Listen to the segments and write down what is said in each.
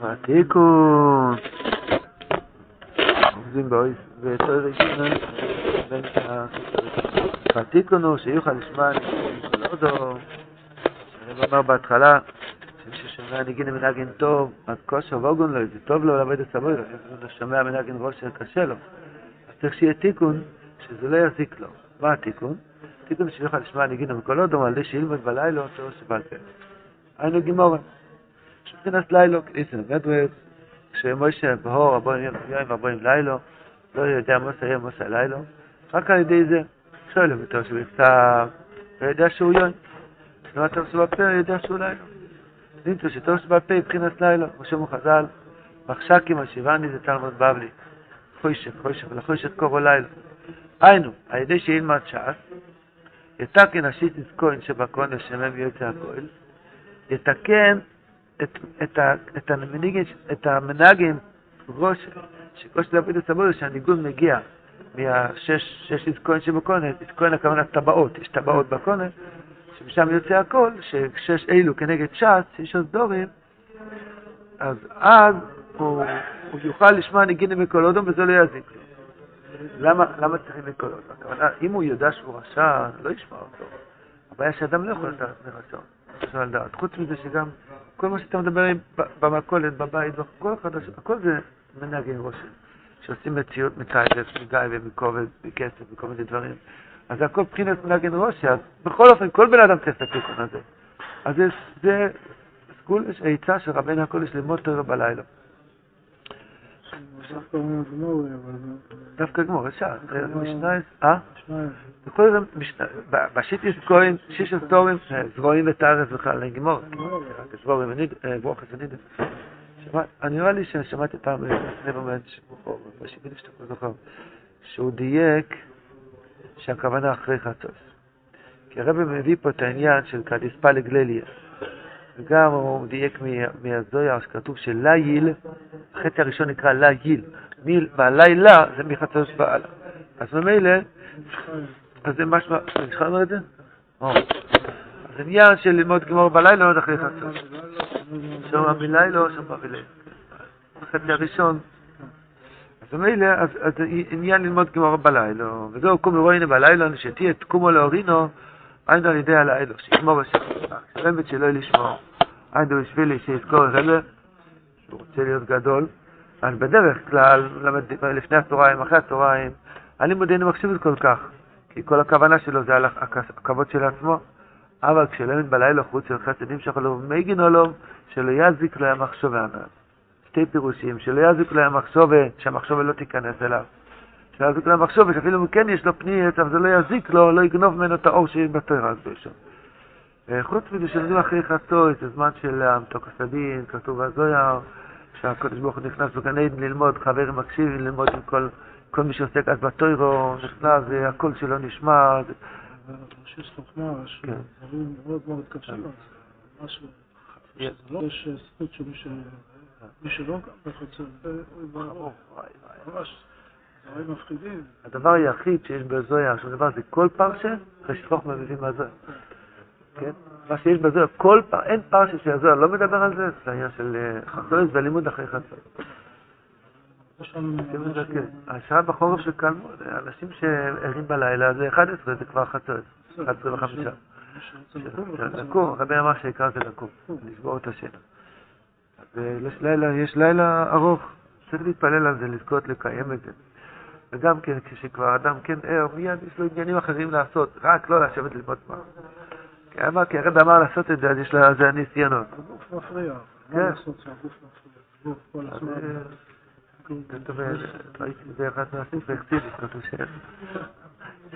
התיקון. עובדים בתור רגיל, התיקון הוא שיוכל לשמוע ניגין כל אודו, אני אומר בהתחלה, שמישהו שומע ניגין מנגן טוב, אז כושר ואוגון לו, זה טוב לו לעבוד את סבוי, הוא שומע מנגן ראש קשה לו. אז צריך שיהיה תיקון, שזה לא יזיק לו. מה התיקון? תיקון שיוכל לשמוע ניגין מכל אודו, על ידי שילמד בלילה אותו שבעל פה. היינו גימורה. מבחינת לילו, איסן גדוות, כשמוישה בהור הבוים יום הבוים לילו, לא יודע מוסה יום מוסה לילו, רק על ידי זה, שואל אותו שבכתב, לא יודע שהוא יום, לא אתה עושה בפה, יודע שהוא לילו. נמצא שתוס בפה מבחינת לילו, כמו שאומר חז"ל, מחשקים השיבני זה תלמוד בבלי, חוישך, חוישך, ולחוישך קורו לילו. היינו, על ידי שילמד ש"ס, יתקן השיט נזכוין שבקונש שמם יוצא הכהל, יתקן את, את, את, את המנהגים, ראש, שכוש לעבוד הסבודה, שהניגון מגיע מהשש שש עזקוין שבקונה, עזקוין הכוונה טבעות, יש טבעות בקונה, שמשם יוצא הכל, ששש אלו כנגד ש"ס, יש עוד דורים, אז אז הוא, הוא יוכל לשמוע ניגינים מכל אודום וזה לא יזיק לו. למה, למה צריכים מכל אודום? הכוונה, אם הוא יודע שהוא רשע, לא ישמע אותו. הבעיה שאדם לא יכול לדעת מרצון. אפשר לדעת. חוץ מזה שגם כל מה שאתה מדבר במכולת, בבית, כל החדש, הכל זה מנהגים ראשים, שעושים מציאות מטייבס, מגיא ומכובד, מכסף וכל מיני דברים. אז זה הכל מבחינת מנהגים ראשי, אז בכל אופן, כל בן אדם צריך את התיקון הזה. אז זה, זה סגול, יש עצה של רבנו הקודש ללמוד תורה בלילה. דווקא גמור, אפשר, משנה, אה? זאת, בשיטיס כהן, שישה סטורים, זרועים וטרף בכלל, אין גמור, זרועים וברוכס ונידף. אני נראה לי ששמעתי פעם לפני באמת, בשיטיס שאתה זוכר, שהוא דייק שהכוונה אחרי חצוס. כי הרב מביא פה את העניין של קדיספה לגלליה. וגם הוא דייק מהזויה, שכתוב שליל, החטא הראשון נקרא ליל, והלילה זה מחצות בעלה. אז ממילא, אז זה משמע, אני לומר את זה? אז עניין של ללמוד גמור בלילה עוד אחרי חצות. שם בלילה או שם בלילה. החטא הראשון. אז ממילא, אז עניין ללמוד גמור בלילה, וזהו קומו רוינו בלילה, שתהיה תקומו לאורינו, היינו על ידי הלילה, שישמור בשם. הרמת שלא לשמור. היינו בשבילי שיזכור רבה, שהוא רוצה להיות גדול. אז בדרך כלל, לפני הצהריים, אחרי הצהריים, הלימוד אינו מקשיב כל כך, כי כל הכוונה שלו זה על הכבוד של עצמו. אבל כשלמד בלילה חוץ של חסד נמשך לו מגין עולו, שלא יזיק לו המחשבה הנ"ל. שתי פירושים, שלא יזיק לו המחשבה, שהמחשבה לא תיכנס אליו. שלא יזיק לו המחשבה, שאפילו אם כן יש לו פניות, אבל זה לא יזיק לו, לא יגנוב ממנו את האור שיש בתורה הקדושה. חוץ מזה שלומדים אחרי חצות, זה זמן של מתוק הסדין, כתוב בזויר, שהקדוש ברוך הוא נכנס בגן עדן ללמוד, חברים מקשיבים ללמוד עם כל, כל מי שעוסק אז בתוירו, נכנס, והקול שלו נשמע. יש חוכמה, שדברים מאוד מאוד קשים, משהו, יש זכות שמי שלא בחצות, ממש, דברים מפחידים. הדבר היחיד שיש בזויה, שהוא דבר זה כל פרשה, אחרי שחוכמה מבין מהזויה. כן? מה שיש בזוהר, כל פעם, אין פרשה של הזוהר, לא מדבר על זה, זה העניין של חצות והלימוד אחרי חצות. השעה בחורף של קלמוד, אנשים שערים בלילה זה 11, זה כבר חצות, 11 וחמישה. לקום, רבי אמר שהעיקר זה לקום, לסגור את השינה. יש לילה ארוך, צריך להתפלל על זה, לזכות לקיים את זה. וגם כן, כשכבר אדם כן ער, מיד יש לו עניינים אחרים לעשות, רק לא לשבת ללמוד מה. אמר, כי הרב אמר לעשות את זה, אז יש לה, זה הניסיונות. הגוף מפריע. כן. הזמן. כתוב, ראיתי באחד מהספר, חסידית, כתוב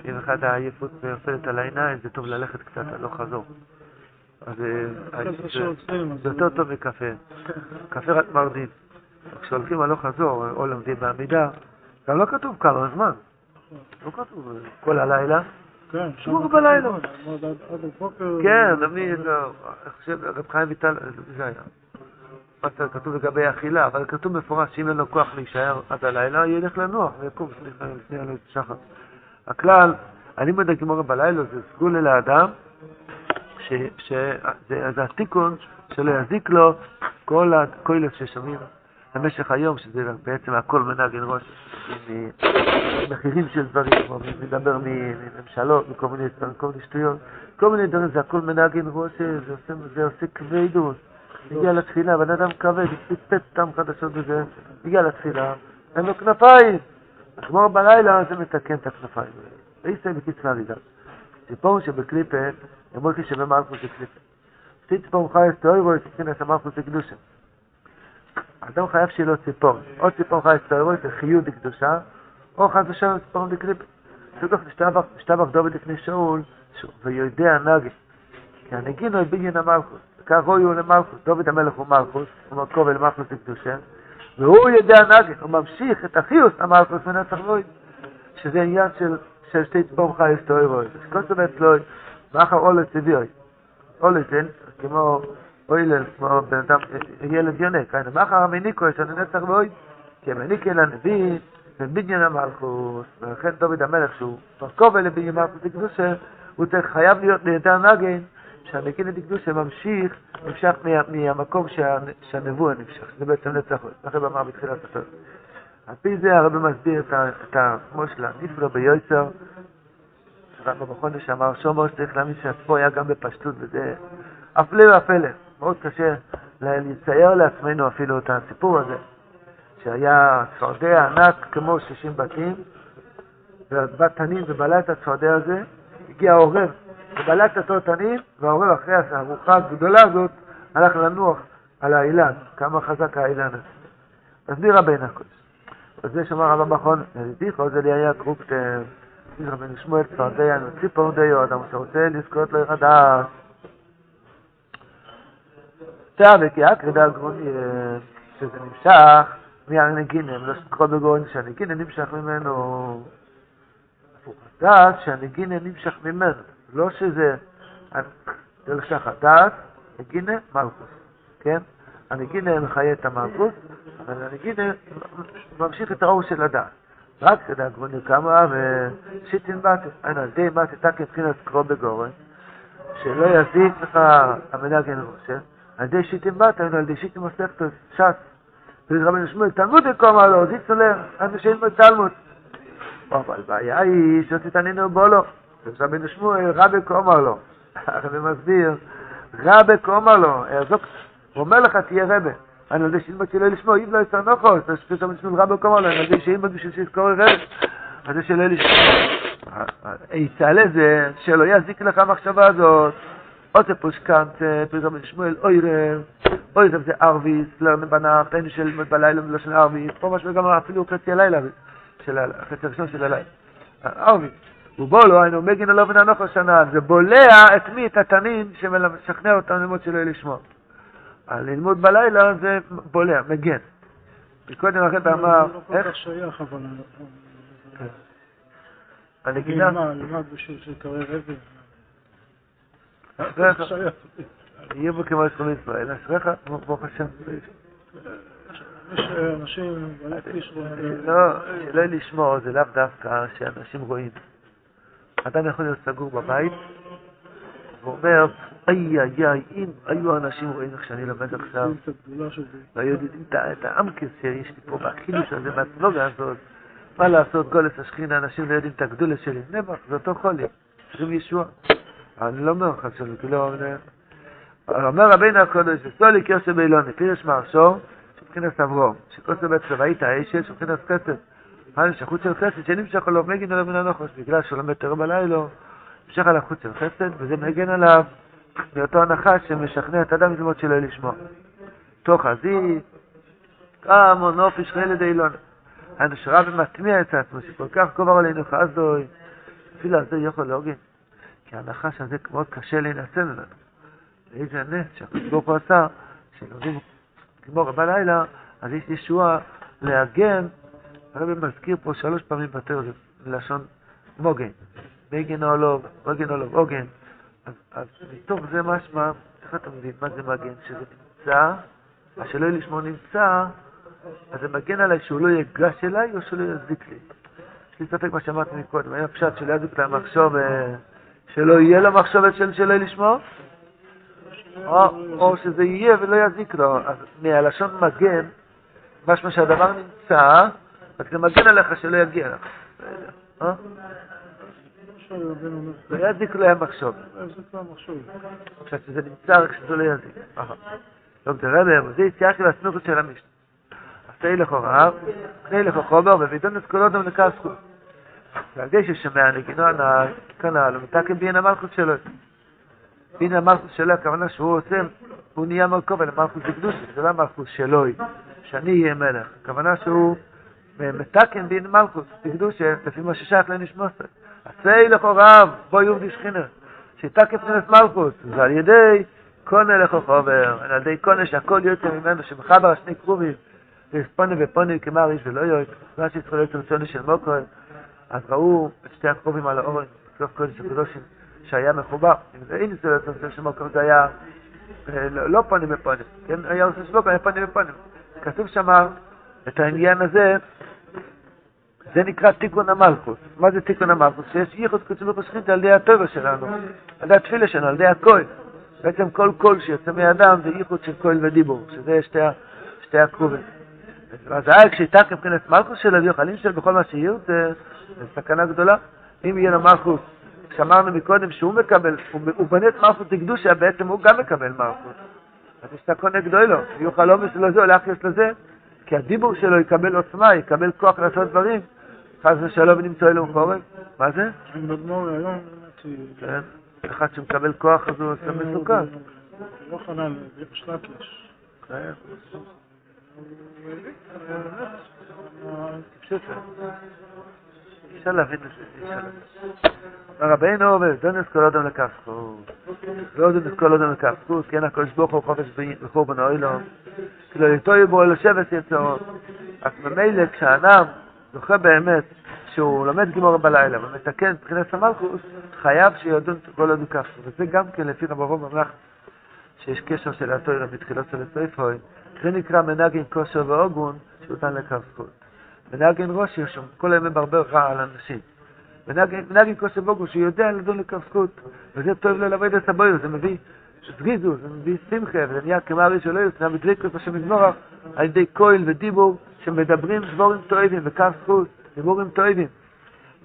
שאם אחד העייפות נופלת על העיניים, זה טוב ללכת קצת הלוך חזור. אז זה יותר טוב מקפה. קפה רק מרדים. כשהולכים הלוך חזור, או לומדים בעמידה, גם לא כתוב כמה זמן. לא כתוב כל הלילה. כן, שמור בלילה. עד הבוקר. כן, אני חושב, רב חיים ויטל, זה היה. מה כתוב לגבי אכילה, אבל כתוב מפורש שאם אין לו כוח להישאר עד הלילה, ילך לנוח ויקום לפני עלות שחר. הכלל, הלימוד הגמורה בלילה זה סגולה לאדם, שזה התיקון שלא יזיק לו כל הקוילס ששומעים במשך היום, שזה בעצם הכל מנגן ראש, עם מחירים של דברים, או מדבר מממשלות, מכל מיני דברים, כל מיני שטויות, כל מיני דברים, זה הכל מנגן ראש, זה עושה, זה עושה כבדות. הגיע לתפילה, בן אדם כבד, פטפט סתם חדשות בזה, הגיע לתפילה, אין לו כנפיים. אגמור בלילה זה מתקן את הכנפיים. ואיסא בקיצר הרידה. ציפור שבקליפה, אמרתי שבמלכוס זה קליפה. ציפור חייס תאוירו, תכנס המלכוס זה קדושה. אדם חייב שיהיה לו ציפור. או ציפור תאוירו, זה חיוד קדושה, או חס ושלום ציפור בקליפה. שגוף נשתבח דוד לפני שאול, ויודע נגי. כי הנגינו היא בניין המלכוס. כך הוא למלכוס. דוד המלך הוא מלכוס, הוא מקור למלכוס לקדושה. והוא יודע נגן, הוא ממשיך את החיוס המלכוס מנצח לוי, שזה עניין של, של שתי צפור חייס תואי רוי. כל זאת אומרת לוי, מאחר אולס הביאוי. אולס כמו אוילל, כמו בן אדם, ילד יונק, היינו, מאחר המניקו יש לנו נצח לוי, כי המניק אל הנביא, ובניין המלכוס, ולכן דוד המלך שהוא מקור לבניין המלכוס לקדושה, הוא חייב להיות ליותר נגן, שהנגין דקדושה ממשיך, נמשך מהמקום שהנבואה נמשך, זה בעצם נצח, לכן אמר בתחילת הסוף. על פי זה הרב מסביר את המושלה, נפלא ביועצר, שרק בחודש אמר שומר שצריך להאמין שהספור היה גם בפשטות, וזה הפלא והפלא, מאוד קשה לצייר לעצמנו אפילו את הסיפור הזה, שהיה צפרדע ענק כמו 60 בתים, ובת תנין ובלע את הצפרדע הזה, הגיע העורב ובלע את התותנים, והעורב אחרי הארוחה הגדולה הזאת הלך לנוח על האילן, כמה חזק האילן הזה. מסביר רבינו הקודש. וזה שאמר רבא מכון, ידידיך, זה לי היה קרוקטר, רבינו שמואל צפרדע, ציפור דיו, אדם שרוצה לזכות לו יחדש. תאבק יעקרי דאגרוני, שזה נמשך מהנגינים, לא שכל בגורן שהנגינים נמשך ממנו. הפוך, דעת שהנגינה נמשך ממנו. לא שזה, דרך דעת, נגינה, מלכוס, כן? הנגינה מחיה את המלכוס, אבל הנגינה ממשיך את האור של הדעת. רק כדי הגרוני כמה ושיטין בת, אין על די בת תקן מבחינת קרוא בגורן, שלא יזיק לך המנגן ראשה, על די שיטין בת, אין על די שיטין מסכת ש"ס. וזה רבי שמואל, תלמוד יקום עלו, זיצו להם, עד שאין בו תלמוד. אבל בעיה היא שתתעניינו בו לא. רבי שמואל, רבי קומר לו. הרבי מסביר, רבי קומר לו, הוא אומר לך, תהיה רבי. אני יודע שאם שלא לשמוע, אם לא יצא נוחו, אז פתאום נשמע רבי קומר לו, אני יודע שאם בשביל שיזכור רבי, אז זה שלא לשמוע. עצה לזה, שלא יזיק לך המחשבה הזאת. פתאום שמואל, אוי רב, אוי רב זה ארוויס, לא בנח, אין של בלילה ולא של ארוויס, פה משהו גם אפילו חצי הלילה, חצי הראשון של הלילה. ארוויס. ובולו היינו מגין עליו וננוח השנה, זה בולע את מי? את התנין שמשכנע אותנו ללמוד שלא לשמוע. על ללמוד בלילה זה בולע, מגן. מקודם הרב אמר, לא כל כך שייך, אבל... הנגינה... מה, למד בשביל שקרא רבי? יהיה בו כמו אסכום ישראל, אשריך, ברוך השם. יש אנשים, לא, שלא לשמוע, זה לאו דווקא שאנשים רואים. אדם יכול להיות סגור בבית, ואומר, איי איי איי, אם היו אנשים רואים איך שאני לומד עכשיו, והיו יודעים את האמקס שיש לי פה, והחילוש הזה, והצלוגה הזאת, מה לעשות, גולס השכינה, אנשים לא יודעים את הגדולה שלי, נבח, זה אותו חולי, צריכים ישוע. אני לא אומר חד שלו, כי לא אומר, רבינו הקודש, וסולי קרשו באילוני, פירש מהרשור, שבחינת אברום, שכוסו בעצם היית האשל, שבחינת חסד. מה שחוץ של חסד שנמשך עליו מגן עליו מן הנוחש, בגלל שהוא לומד תראה בלילה, נמשך עליו חוץ של חסד, וזה מגן עליו מאותו הנחש שמשכנע את האדם ללמוד שלא לשמוע. תוך הזיק, כמה נופש חלד אילון. היינו שרב מטמיע את עצמו, שכל כך קובר עלינו חזוי, אפילו על זה יכול להוגן. כי הנחש הזה מאוד קשה להינצל לנו. ואיזה נס שהקדוש ברוך הוא עשה, שלומדים כמו בלילה, אז יש ישועה להגן הרבי מזכיר פה שלוש פעמים בתר, זה לשון מוגן. מגן עולוב, מגן עולוב, עוגן. אז, אז מתוך זה משמע, איך אתה מבין מה זה מגן? שזה נמצא, אז שלא יהיה לשמור נמצא, אז זה מגן עליי שהוא לא ייגש אליי או שלא יזיק לי. יש לי ספק מה שאמרתי מקודם, היה פשט שלא יזיק למחשוב, שלא יהיה לו מחשבת של שלא לשמור? או, או שזה יהיה ולא יזיק לו. אז מהלשון מגן, משמע שהדבר נמצא, רק זה מגן עליך שלא יגיע לך. אה? לא יזיק לו המחשוב. עכשיו שזה נמצא רק שזה לא יזיק. לא, תראה להם, זה יציאה של הסמיכות של המשנה. עשה לכאורה, קנה לך חומר, ווידון את קולו דם לקה זכות. ועל זה ששומע נגינו הנ"ל, כנ"ל, הוא מתקן בין המלכות שלו. בין המלכות שלו, הכוונה שהוא עושה, הוא נהיה מרכוב, אלא מלכות זה קדוש, זה לא מלכות שלו, שאני אהיה מלך. הכוונה שהוא מתקן בין מלכות, זה קדוש, לפי מה ששייך לנשמוסת. עשה לכאורה, בוא יובדי שכינר, שיתקן פנס מלכות, זה על ידי קונה לך חובר, על ידי קונה שהכל יוצא ממנו, שמחבר שני קרובים, וספונה ופונה כמר איש ולא יועץ, מה שצריך להיות רצונו של מוקר, אז ראו את שתי הקרובים על האורן, בסוף קודש הקדושים, שהיה מחובר. אם זה רצונו של מוקר, זה היה אה, לא לא פונים ופונים, כן? היה עושה של מוקר, היה פונים ופונים. כתוב שם את העניין הזה, זה נקרא תיקון המלכוס. מה זה תיקון המלכוס? שיש ייחוד קודש ברוך על ידי הטבע שלנו, על ידי התפילה שלנו, על ידי הקול. בעצם כל קול שיוצא מאדם זה ייחוד של קול ודיבור, שזה שתי, שתי הקרובים. אז היה כשתקף כנס מלכוס של אביו חלים של בכל מה שיהיו, זה זה סכנה גדולה. אם יהיה לו מלכוס, שאמרנו מקודם שהוא מקבל, הוא, הוא בנה את מלכוס לקדושה, בעצם הוא גם מקבל מלכוס. אז יש סכנה גדולה, יוכל עומס לזה או להכניס לזה, כי הדיבור שלו יקבל עוצמה, יקבל כוח לעשות דברים. חס ושלום ונמצא אלוהים חורף. מה זה? באמת, כן. אחד שמקבל כוח אז הוא עושה מסוכן. לא חנן, שלקיש. כן. אפשר להבין את זה, רבינו ודונס כל אדם זכות. לא דונס כל אדם זכות, כן הקדוש ברוך הוא חופש בחורבן אוילום. כאילו יתוי בו אלו שבט יצרות. אז ממילא כשאדם זוכה באמת שהוא לומד גימור בלילה ומתקן מבחינת המלכוס, חייב שידון כל אדם זכות. וזה גם כן לפי רב אברהם ממלך, שיש קשר של התוירה בתחילת של הספר, זה נקרא מנגן כושר והוגון, שהוא נתן לקח זכות. מנגן ראש יש שם, כל היום מברבר רע על אנשים. מנגן, מנגן כושר והוגון, שהוא יודע לדון לקח זכות, וזה טוב לעבוד את הבויר, זה מביא זריזו, זה מביא שמחה, וזה נהיה כמו הרי שלא יוצא, מדליקות השם מזמורך, על ידי כהל ודיבור, שמדברים דבורים טובים וכף זכות, דיבורים טובים.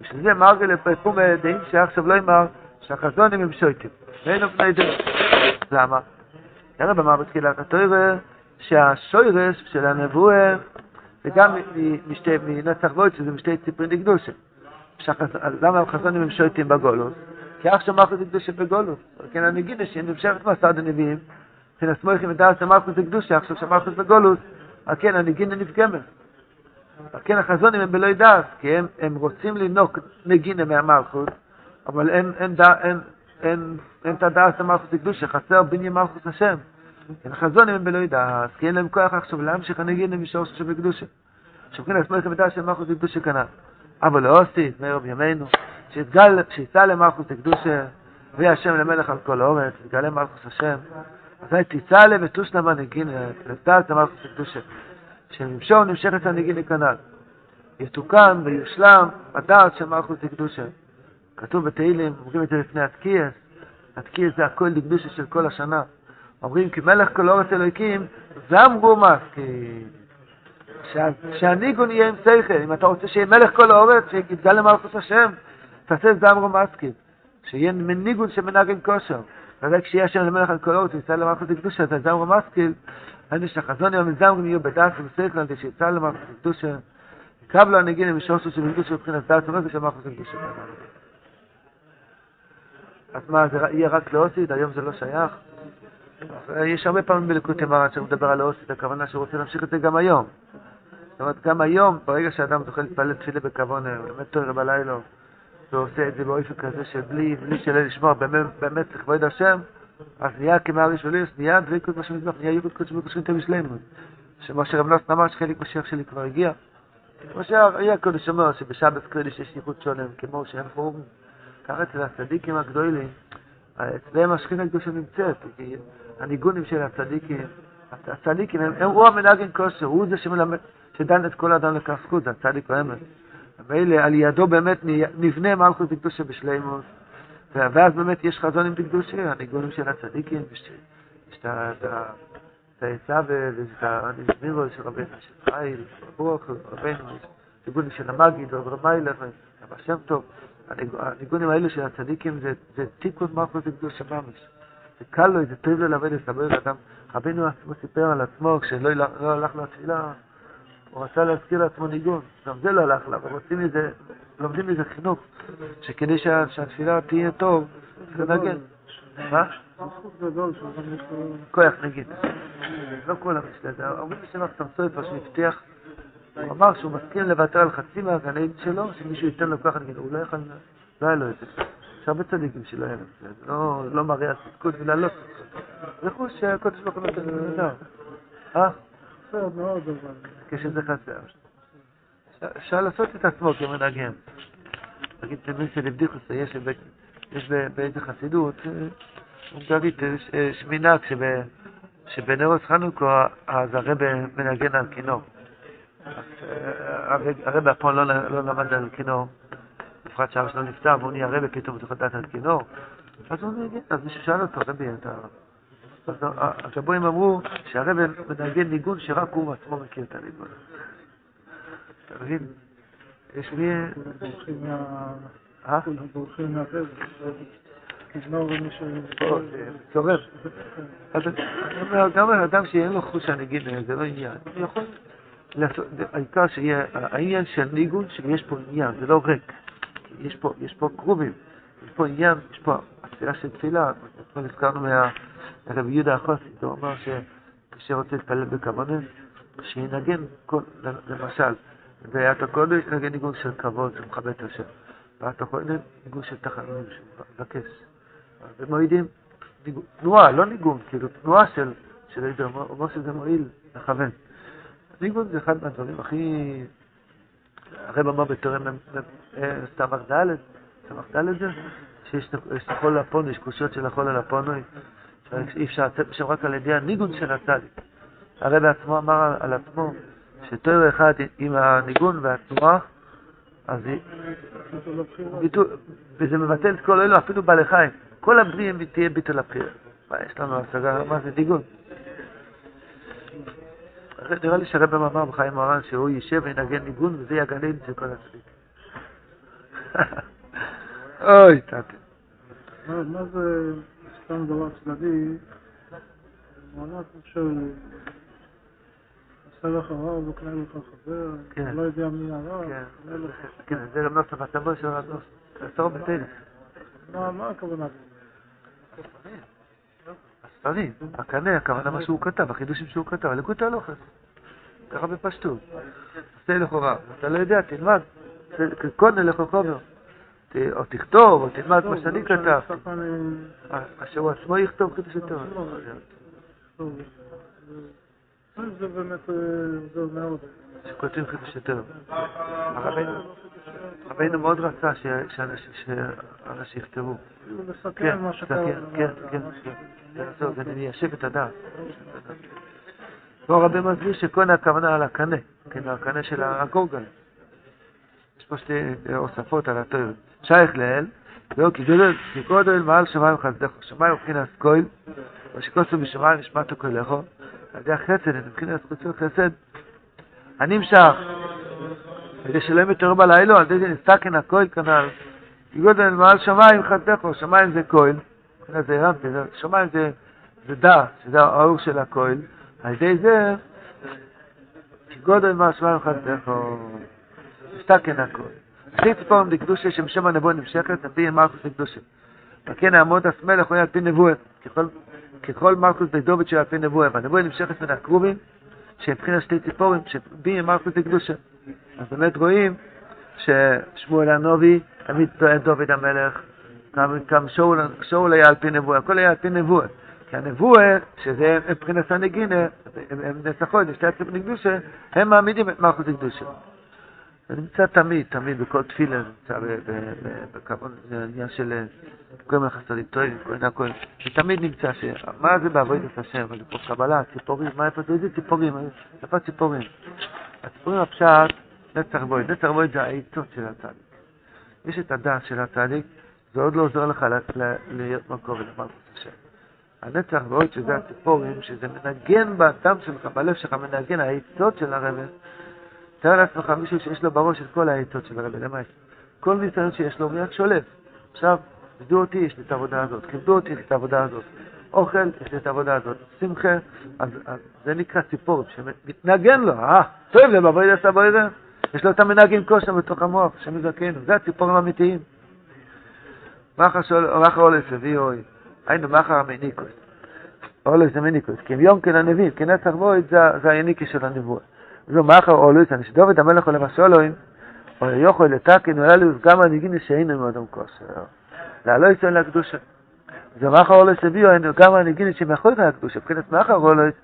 בשביל זה מרגל לפרפום דעים שעכשיו לא יאמר שהחזונים הם שויטים, ואין לו בני דרך. למה? הרב אמר בתחילת התוירה שהשוירש של הנבואה זה גם מ- משתי, מנצח וויד, שזה משתי ציפורים דקדושה. שהחז- למה החזונים הם שויטים בגולוס? כי אח שמחו דקדושה בגולוס. כן, אני אגיד שנמשכת מסע דנביאים, שנסמויכים ודעת שמחו דקדושה, עכשיו שמחו בגולוס, על כן הנגינה נפגמת. על כן החזונים הם בלא דעת, כי הם, הם רוצים לנוק נגינה מהמלכות, אבל אין, אין, דע- אין, אין, אין את הדעת המלכות לקדושה, חסר בניין מלכות השם. כן, החזונים הם בלא דעת, כי אין להם כוח עכשיו להמשיך הנגינה משור של בקדושה. שבכן הסמכם ודעת של מלכות לקדושה כנ"ל. אבל לא עושי, נר בימינו, שיתגל, שיצא למלכות לקדושה, ויהיה השם למלך על כל האורץ, יתגלה מלכות השם. אזי להם ותושלם הנגינה, לדעת המלכות לקדושה. שנמשור נמשכת הנגינה כנ"ל. יתוקן ויושלם הדעת של מלכות לקדושה. כתוב בתהילים, אומרים את זה לפני התקיעס, התקיעס זה הכל לקדושה של כל השנה. אומרים כי מלך כל אורץ אלוהיקים, זמרו מסקי. שה- שהניגון יהיה עם שכל, אם אתה רוצה שיהיה מלך כל האורץ, שיתגל למלכות השם, תעשה זמרו מסקי. שיהיה מניגון שמנגן כושר. וזה כשיהיה השם למלך על כל האורץ, ויצא למלכות הקדושה, זה זמרו מסקיל, היינו שהחזון יום מזמרים יהיו בדעת ובשכל, כדי שיצא למלכות הקדושה. קרב לו הנגינה משורשו של קדושה מבחינת דעת ומלכות של מלכות הקדושה. אז מה, זה יהיה רק לאוסיד? היום זה לא שייך? יש הרבה פעמים בליקוטי מרן שהוא מדבר על האוסיד, הכוונה שהוא רוצה להמשיך את זה גם היום. זאת אומרת, גם היום, ברגע שאדם זוכה להתפלל תפילה בכוון, אה, באמת תואר בלילה, ועושה את זה באופן כזה שבלי בלי שלא לשמוע באמת באמת לכבוד השם, אז נהיה כמו הראשונים, נהיה דבקות בשם מזבח, נהיה יובד קודש הוא בשלמות. שמה שרב נוסן אמר שחלק משיח שלי כבר הגיע. כמו שהיה קודש אומר שבשבת קודש יש ייחוד שולם, כמו שהם פורים. ככה אצל הצדיקים הגדולים, אצלם השכינה הקדושה נמצאת, כי הניגונים של הצדיקים, הצדיקים הם, הם הוא המנהגן כושר, הוא זה שמלמד, שדן את כל האדם לכף זכות, זה הצדיק האמת. מילא על ידו באמת נבנה מלכות דקדושה בשלימות, ואז באמת יש חזון עם דקדושה, הניגונים של הצדיקים, יש את העצה ויש את הנזמירו של רבנו של חייל, רבנו, ניגונים של המגיד, רב רמיילך, רב השם טוב. הניגונים האלה של הצדיקים זה תיקון מלכות לקדוש ממש. זה קל לו, זה לו לעבוד לסבר אדם. רבנו עצמו סיפר על עצמו, כשלא לא הלך לתפילה, הוא רצה להזכיר לעצמו ניגון, גם זה לא הלך לה, ורוצים מזה, לומדים מזה חינוך, שכדי שהתפילה תהיה טוב, צריך לנגן. מה? כוח נגיד. לא כל המשלה, זה אומרים בשם סויפר שהבטיח, הוא אמר שהוא מסכים לוותר על חצי מהגנאים שלו, שמישהו ייתן לו ככה נגיד, הוא לא יכול, לא היה לו את זה. יש הרבה צדיקים שלא היה להם זה, לא, לא מראה הצדקות ולעלות. זה חוש שהקודש ברוך הוא נותן נהדר. אה? חסר מאוד, אבל... כשזה חסר. אפשר לעשות את עצמו כמנהגם. נגיד, למי שלבדיחוס, יש באיזה חסידות, הונגרית, יש מנהג שבנרוס חנוכה, אז הרב מנגן על כינור. הרב אף פעם לא למד על כינור, בפרט שאבא שלו נפטר, והוא נהיה רבי, פתאום הוא צריך לדעת על כינור. אז הוא נגן, אז מישהו שאל אותו, רבי, אתה... אז הגבוהים אמרו שהרב מנגן ניגון שרק הוא עצמו מכיר את הניגון. אתה מבין? יש לי... אה? אז אני אומר, גם אדם שאין לו חוש הנגיד, זה לא עניין. הוא יכול העיקר שיהיה, העניין של ניגון, שיש פה עניין, זה לא ריק. יש פה, יש פה קרובים, יש פה עניין, יש פה התפילה של תפילה. אתמול הזכרנו מהרב יהודה החוסית, הוא אמר שכאשר רוצה להתפלל בכוונה, שינגן, למשל, ואת הקודש נגן ניגון של כבוד, שמכבד את השם. ואת הקודש ניגון של תחנונים, שמבקש. ומועידים, תנועה, לא ניגון, כאילו תנועה של, של הוא אומר שזה מועיל לכוון. ניגון זה אחד מהדברים הכי... הרב אמר בתורם סמ"ך ד', סמ"ך ד' זה, שיש את החול הפונו, יש קושיות של החול על הפונו, שאי אפשר לצאת משם רק על ידי הניגון של הצדיק. הרב בעצמו אמר על עצמו שתואר אחד עם הניגון והתנועה, אז וזה מבטל את כל אלו, אפילו בעלי חיים. כל הבריאה תהיה ביטול הבחירה. מה יש לנו השגה? מה זה ניגון? נראה לי שהרבא אמר בחיים מרן שהוא יישב וינגן ניגון וזה יהיה הגן של כל הצדיק. אוי, תתי. מה זה סתם דבר צדדי? מעלה חושב, עשה לך רע וקנה לך חבר, לא יודע מי הרע. כן, זה גם נוסף הטבו של הרב נוסף. עשור בטלף. מה הכוונה? הספרים, הקנה, הכוונה מה שהוא כתב, החידושים שהוא כתב, הליקוט הלוחס. ככה בפשטות. עושה לכאורה. אתה לא יודע, תלמד. קונה חומר. או תכתוב, או תלמד מה שאני כתבתי. אשר הוא עצמו יכתוב חידוש יותר. זה באמת, זה מאוד. שכותבים חידוש יותר. רבינו מאוד רצה שאנשים יכתבו. כן, כן, כן, כן. זה מיישב את הדעת. פה רבי מסביר שכהן הכוונה על הקנה, כן, הקנה של הגורגל. יש פה שתי הוספות על התואר. שייך לאל, גדול, כי קודם מעל שמיים חסדך, שמיים מבחינת כהן, ושכוסו בשמיים נשמעתו כלכו, על ידי החסד, מבחינת חוצות חסד, הנמשך, כדי שלא יתעורר בלילה, על זה נסתכן הכהן כנ"ל, גודל מעל שמיים חסדך, שמיים זה כהן, זה הרמתי, שמיים זה דעת, שזה האור של הכהן, על ידי זה, כגודל מהשמיים חסדך, מסתכן הכל. שתי ציפורים דקדושה שמשם הנבואה נמשכת, על פי מרקוס דקדושה. וכן העמוד הסמלך הוא על פי נבואה, ככל מרקוס דקדובת של על פי נבואה, והנבואה נמשכת מן הקרובים, שמבחינת שתי ציפורים, שבי מרקוס דקדושה. אז באמת רואים ששמואל הנובי תמיד טוען דוד המלך, גם שאול היה על פי נבואה, הכל היה על פי נבואה. כי הנבואה, שזה מבחינת הנגינה, הם נסחות, שתי עצמות נקדושה, הם מעמידים את מלכות הקדושה. זה נמצא תמיד, תמיד, בכל תפילה, נמצא בכבוד, זה עניין של כל מיני חסדים טועים, מיני הכל, זה תמיד נמצא, מה זה בעבודת השם, פה קבלה, ציפורים, מה איפה זה, ציפורים, איפה ציפורים? הציפורים הפשט, נצח בויד, נצח בויד זה העיצות של הצדיק. יש את הדעת של הצדיק, זה עוד לא עוזר לך להיות מקום ולמלכות השם. הנצח ועוד שזה הציפורים, שזה מנגן בדם שלך, בלב שלך, מנגן העצות של הרבי. תאר לעצמך מישהו שיש לו בראש את כל העצות של למה יש? כל ניסיון שיש לו מיד שולף. עכשיו, עבדו אותי, יש לי את העבודה הזאת, כיבדו אותי, יש לי את העבודה הזאת. אוכל, יש לי את העבודה הזאת. שמחה, אז, אז זה נקרא ציפור, שמתנגן לו, אה, טוב לב, אבוי דס אבוי דס. יש לו את המנהגים כושר בתוך המוח, שם יזכנו, זה הציפורים האמיתיים. מחר אולס הביא אוי, היינו מחר המניקוס. אולס זה מניקוס, כי יום כן הנביא, כי נצח בויד זה היניקי של הנבואה. זו מחר אולס, שדוד המלך עולה בשולוים, או יוכל לתקן, לו גם הנגיני שאינו מאדם כושר. לעלו יצאו לקדושה. זה מחר אולס הביאו, גם הנגיני שמאחורי הקדושה, מבחינת מחר אולס,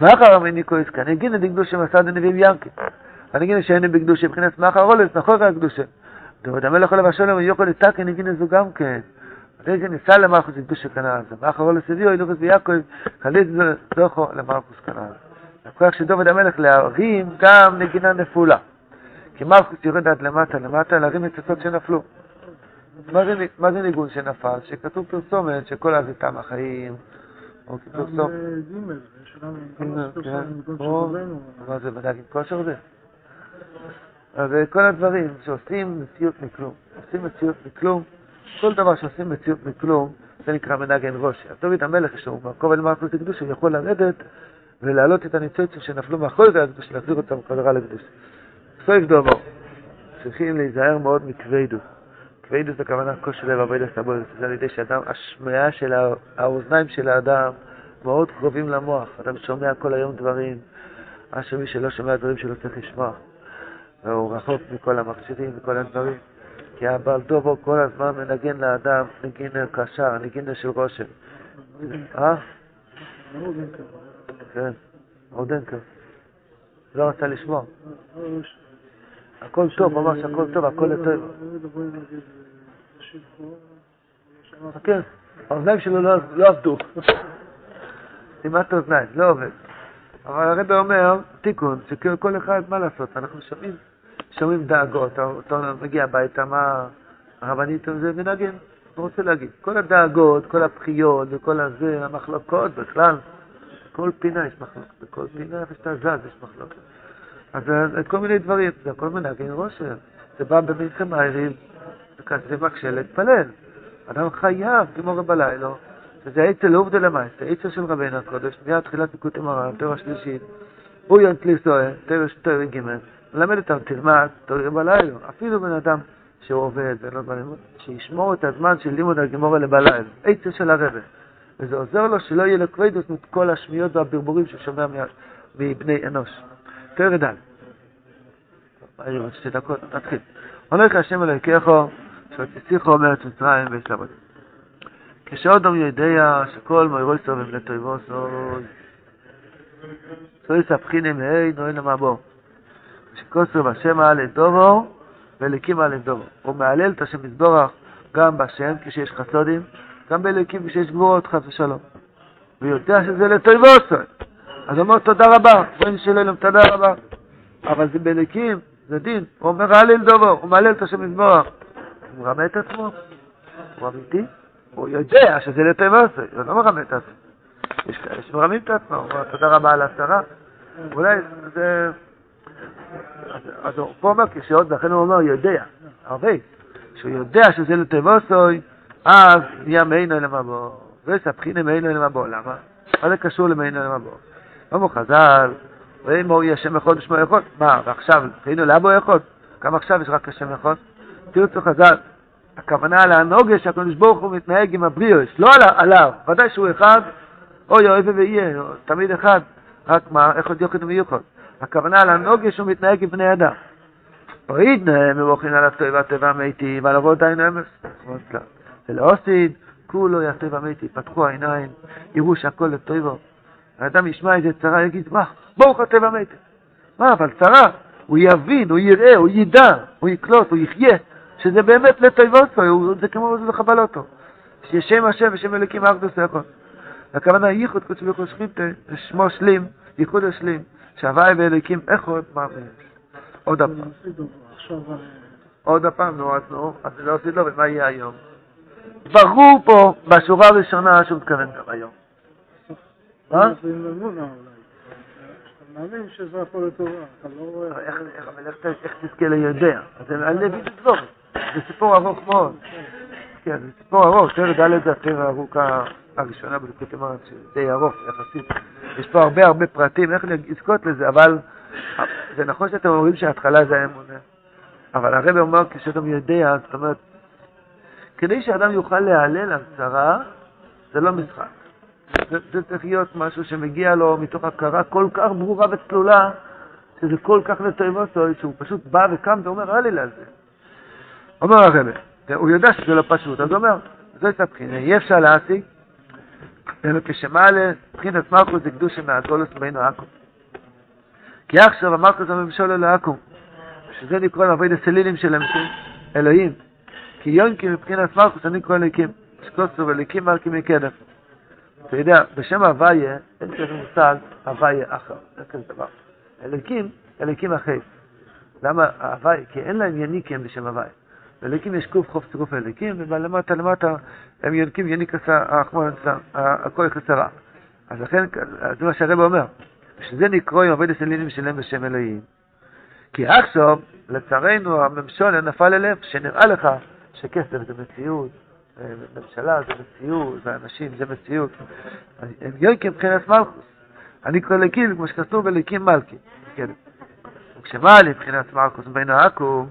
מחר המניקוס, כי הנגיני דקדושה מסד הנביאים ינקי. הנגיני שאינו בקדושה, מבחינת מחר אולס, מאחורי הקדושה. דוד המלך עולה בשולוים, יוכל לתקן, נגיני זו גם כן. זה ניסה למלכוס קדושה כנעל, זה מאחר אולס הביאו, אילוקוס ויעקב, חליט זוכו למלכוס כנעל. הכוח של דוד המלך להרים גם נגינה נפולה. כי מלכוס יורד עד למטה, למטה, להרים הצעות שנפלו. מה זה, ניגון שנפל? שכתוב פרסומת שכל אז תם החיים, או כפרסומת. מה זה בנהגים כושר זה? אז כל הדברים שעושים מציאות מכלום, עושים מציאות מכלום, כל דבר שעושים מציאות מכלום, זה נקרא מנגן ראש. אז דוד המלך, לו מקום אל מלכוס לקדוש, הוא יכול לרדת ולהעלות את הניצוצים שנפלו מאחורי זה הקדוש, להחזיר אותם חזרה לקדוש. סויף דומו, צריכים להיזהר מאוד מכבדות. כבדות זה כוונה כושר לב עבודת סבולת, זה על ידי שאדם, השמיעה של האוזניים של האדם מאוד קרובים למוח. אדם שומע כל היום דברים, מה שמי שלא שומע דברים שלא צריך לשמוע. והוא רחוק מכל המכשירים וכל הדברים. כי הבעל דובו כל הזמן מנגן לאדם נגינה קשר, נגינה של רושם. אה? כן, אודנקר. לא רצה לשמוע. הכל טוב, ממש הכל טוב, הכל טוב. כן, האוזניים שלו לא עבדו. סתימת האוזניים, לא עובד. אבל הרב אומר, תיקון, שכל אחד, מה לעשות, אנחנו שומעים, שומעים דאגות, אותו מגיע הביתה, מה הרבנית זה מנגן, הוא רוצה להגיד. כל הדאגות, כל הבכיות וכל הזה, המחלוקות בכלל, כל פינה יש מחלוקת, בכל פינה איפה שאתה זז יש מחלוקת. אז כל מיני דברים, זה הכל מנגן רושם. זה בא במלחם הערב, זה מקשה להתפלל. אדם חייב, כמו רב הלילה, שזה עצל עובדה למעשה, עצל של רבינו הקודש, מיד תחילת פיקוד המרן, תורה שלישית, כלי סוהר, תורה ג', מלמד אותם, תלמד, תורה בלילה. אפילו בן אדם שהוא עובד, שישמור את הזמן של לימוד הגמורה לבלילה, עצל של הרבה. וזה עוזר לו שלא יהיה לו כבדוס מכל השמיעות והברבורים שהוא שומע מבני אנוש. תראה ד'. היו עוד שתי דקות, נתחיל. הולך השם אלוהיכךו, שהוציאיכו מארץ מצרים ויש לעבוד. כשאודום יודע שכל מוירוי סובב לטויבו סוי. סוי סבחיני מהי נועל למבוא. שכוסו בשם העל דובו ואליקים העל דובו. הוא מהלל את השם מזבורך גם בשם כשיש חסודים, גם באליקים כשיש גבורות חס ושלום. ויודע שזה לטויבו סוי. אז הוא אומר תודה רבה, בואי נשאלה להם תודה רבה. אבל זה באליקים, זה דין. הוא אומר הלל דובו, הוא מהלל את השם מזבורך. הוא מרמה את עצמו, הוא אמיתי. הוא יודע שזה לטבעוסי, הוא לא מרמה את עצמו. יש כאלה שמרמים את עצמו, הוא אומר תודה רבה על השרה. אולי זה... אז הוא פה אומר כשעוד, לכן הוא אומר יודע, הרבה, שהוא יודע שזה לטבעוסי, אז נהיה מעינו אל המבוא. וסבחיני מעינו אל המבוא, למה? מה זה קשור למעינו אל המבוא? אמרו חז"ל, ואם הוא יהיה שם אחד ושמו אחד, מה, ועכשיו, תהיינו לאבו אחד? גם עכשיו יש רק השם אחד? תרצו חז"ל, הכוונה על הנוגה שהקדוש ברוך הוא מתנהג עם הבריאוס, לא עליו, ודאי שהוא אחד, אוי אוהב ויהיה, תמיד אחד, רק מה, איך עוד יוחד ומיוחד. הכוונה על הנוגה שהוא מתנהג עם בני אדם. פרידנה מבוכין על הטבע, הטבע המיתי, ועל אבות עין אמס. לא עושים, כולו יא טבע מיתי, פתחו העיניים, יראו שהכל לטבע. האדם ישמע איזה צרה, יגיד, מה, ברוך הטבע מיתי. מה, אבל צרה, הוא יבין, הוא יראה, הוא ידע, הוא יקלוט, הוא יחיה. שזה באמת לטויבוסו, זה כמו זה לחבלותו. ששם השם ושם אלוקים ארדוס יכול. הכוונה ייחוד קודש ברוך הוא שכינתה, זה שמו שלים, ייחוד השלים, שהוואי ואלוקים איכות מאמין. עוד הפעם. עוד הפעם, נו, אז נו, אז לא עשית לו, ומה יהיה היום? ברור פה, בשורה הראשונה, שהוא מתכוון גם היום. מה? אתה מאמין שזה הכל לטובה, אתה לא רואה... אבל איך, תזכה ליודע? זה על לוי דבורים. זה סיפור ארוך מאוד. כן, זה סיפור ארוך. פרק ד' זה הפרק הארוכה הראשונה בלוקית אמרת, די ארוך יחסית. יש פה הרבה הרבה פרטים, איך לזכות לזה, אבל זה נכון שאתם אומרים שההתחלה זה האמונה. אבל הרב אומר כשאדם יודע, זאת אומרת, כדי שאדם יוכל להיעלל על צרה, זה לא משחק. זה, זה צריך להיות משהו שמגיע לו מתוך הכרה כל כך ברורה וצלולה, שזה כל כך לטויבוסו, שהוא פשוט בא וקם ואומר, על זה. אומר הרב, הוא יודע שזה לא פשוט, אז הוא אומר, הייתה בחינה, אי אפשר להשיג, אלא כשמעלה, בחינת מלכוס זה קדושה מהגולוס בינו עכו. כי עכשיו המלכוס הממשול אלו עכו, שזה נקרא לעבוד הסלילים של אלוהים. כי יונקי מבחינת מלכוס אני קורא אליקים, שקוסו ואליקים מלכים מקדם. אתה יודע, בשם הוויה אין כזה מושג הוויה אחר, אין כזה דבר. אליקים, אליקים אחרי. למה הוויה? כי אין להם יניקים בשם הוויה. לאליקים יש קוף חוף צירוף אליקים, ולמטה למטה הם יונקים יניק החמור הכל חסרה. אז לכן, זה מה שהרב אומר, שזה נקרא עם עובד הסלילים שלהם בשם אלוהים. כי עכשיו, לצערנו, הממשול נפל אליהם, שנראה לך שכסף זה מציאות, ממשלה זה מציאות, ואנשים זה מציאות. הם יונקים מבחינת מלכוס. אני קורא לקים, כמו שכתוב בלקים מלכי. כן. וכשמעלי מבחינת מלכוס בין העכו"ם,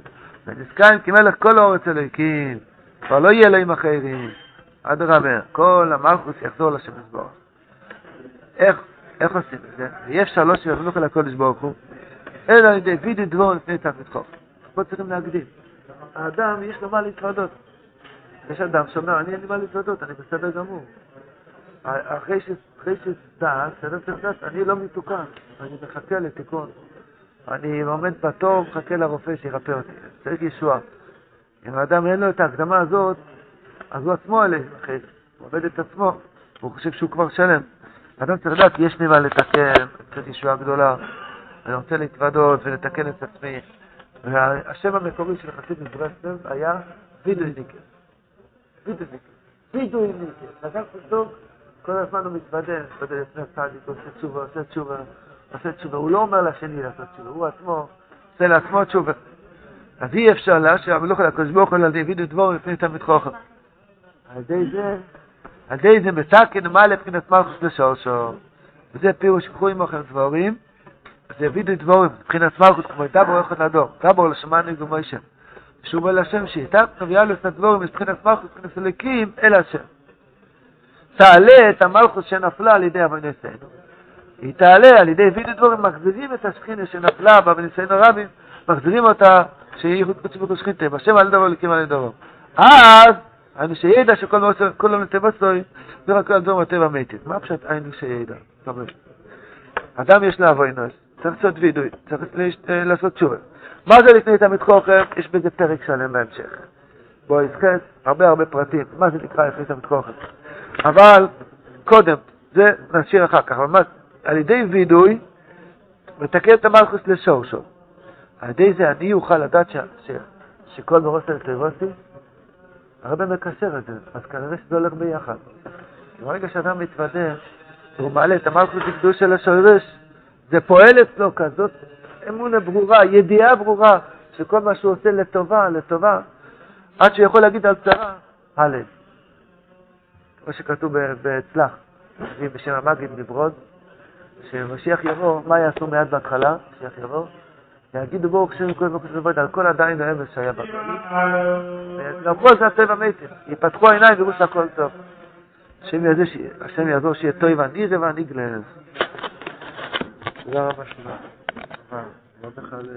ונזכרים כמלך כל האורץ אלוהיקים, כבר לא יהיה אלוהים אחרים. אדרבה, כל המלכוס יחזור לשם יזבורך. איך, עושים את זה? אי אפשר לא שיבנוך אל הקודש ברוך הוא, אלא על ידי וידי דבור לפני תחת חוף. פה צריכים להקדים. האדם, יש לו מה להתוודות. יש אדם שאומר, אני אין לי מה להתוודות, אני בסדר גמור. אחרי שדעת, אדם צריך לדעת, אני לא מתוקן, אני מחכה לתיקון. אני עומד בתור, מחכה לרופא שירפא אותי, צריך ישועה. אם האדם אין לו את ההקדמה הזאת, אז הוא עצמו אלה, אחרי הוא עובד את עצמו, והוא חושב שהוא כבר שלם. האדם צריך לדעת, יש לי מה לתקן, צריך ישועה גדולה, אני רוצה להתוודות ולתקן את עצמי. והשם המקורי של חסיד מברסלב היה וידויניקר. וידויניקר. וידויניקר. אדם פשוט כל הזמן הוא מתוודה, מתוודה לפני הצדיק, עושה תשובה, עושה תשובה, עושה תשובה. הוא לא אומר לשני לעשות תשובה, הוא עצמו עושה לעצמו תשובה. אז אי אפשר לאשר המלוך על הקדוש ברוך הוא על ידי וידו דבור לפני תלמיד חוכם. על ידי זה, על ידי זה מסכן ומעלה מבחינת מלכוס לשורשו. וזה פירוש קחו עמכם דבורים. זה וידו דבורים, מבחינת מלכות, כמו דבור אחד לדור, דבור לשמענו גמוישה. שהוא בא להשם שיתקנו ויעלו את הדבורים, מבחינת מלכות, מבחינת אלוקים, אל השם. תעלה את המלכות שנפלה על ידי אבוניסנו. היא תעלה על ידי וידו דבורים, מחזירים את השכינה שנפלה באבוניסנו רבים, מחזירים אותה שיהיה ייחוד קודשי ברוך שכינתה, בשם על דבר אלוקים על דבר. אז, היינו שידע שכל כולם לטבע סוי, ורק על דברים הטבע מתת. מה פשוט היינו שידע? אדם יש לו אבוינוס, צריך לעשות וידוי, צריך לעשות תשובה. מה זה לפני תלמיד חוכם? יש בזה פרק שלם בהמשך. בואו נזכרת הרבה הרבה פרטים, מה זה נקרא לפני תלמיד חוכם. אבל קודם, זה נשאיר אחר כך, אבל על ידי וידוי, מתקן את המלכוס לשורשו. על ידי זה אני אוכל לדעת ש, ש, שכל לטריבוסי, הרבה מקשר את זה, אז כנראה שזה הולך ביחד. ברגע שאדם מתוודה, והוא מעלה את המלכוס לקדוש של השורש, זה פועל אצלו כזאת אמונה ברורה, ידיעה ברורה, שכל מה שהוא עושה לטובה, לטובה, עד שהוא יכול להגיד על צרה, הלל. כמו שכתוב בצלח, בשם המגיד מברוד, שמשיח יבוא, מה יעשו מיד בהתחלה, משיח יבוא? יגידו ברוך שם כל ברוך שם על כל עדיין האמס שהיה בגליל, ולמרות זה הטבע מתים, יפתחו העיניים ויראו שהכל טוב. השם יעזור שיהיה טוב ונירא ונגלז. תודה רבה שלך. מה, לא בכלל...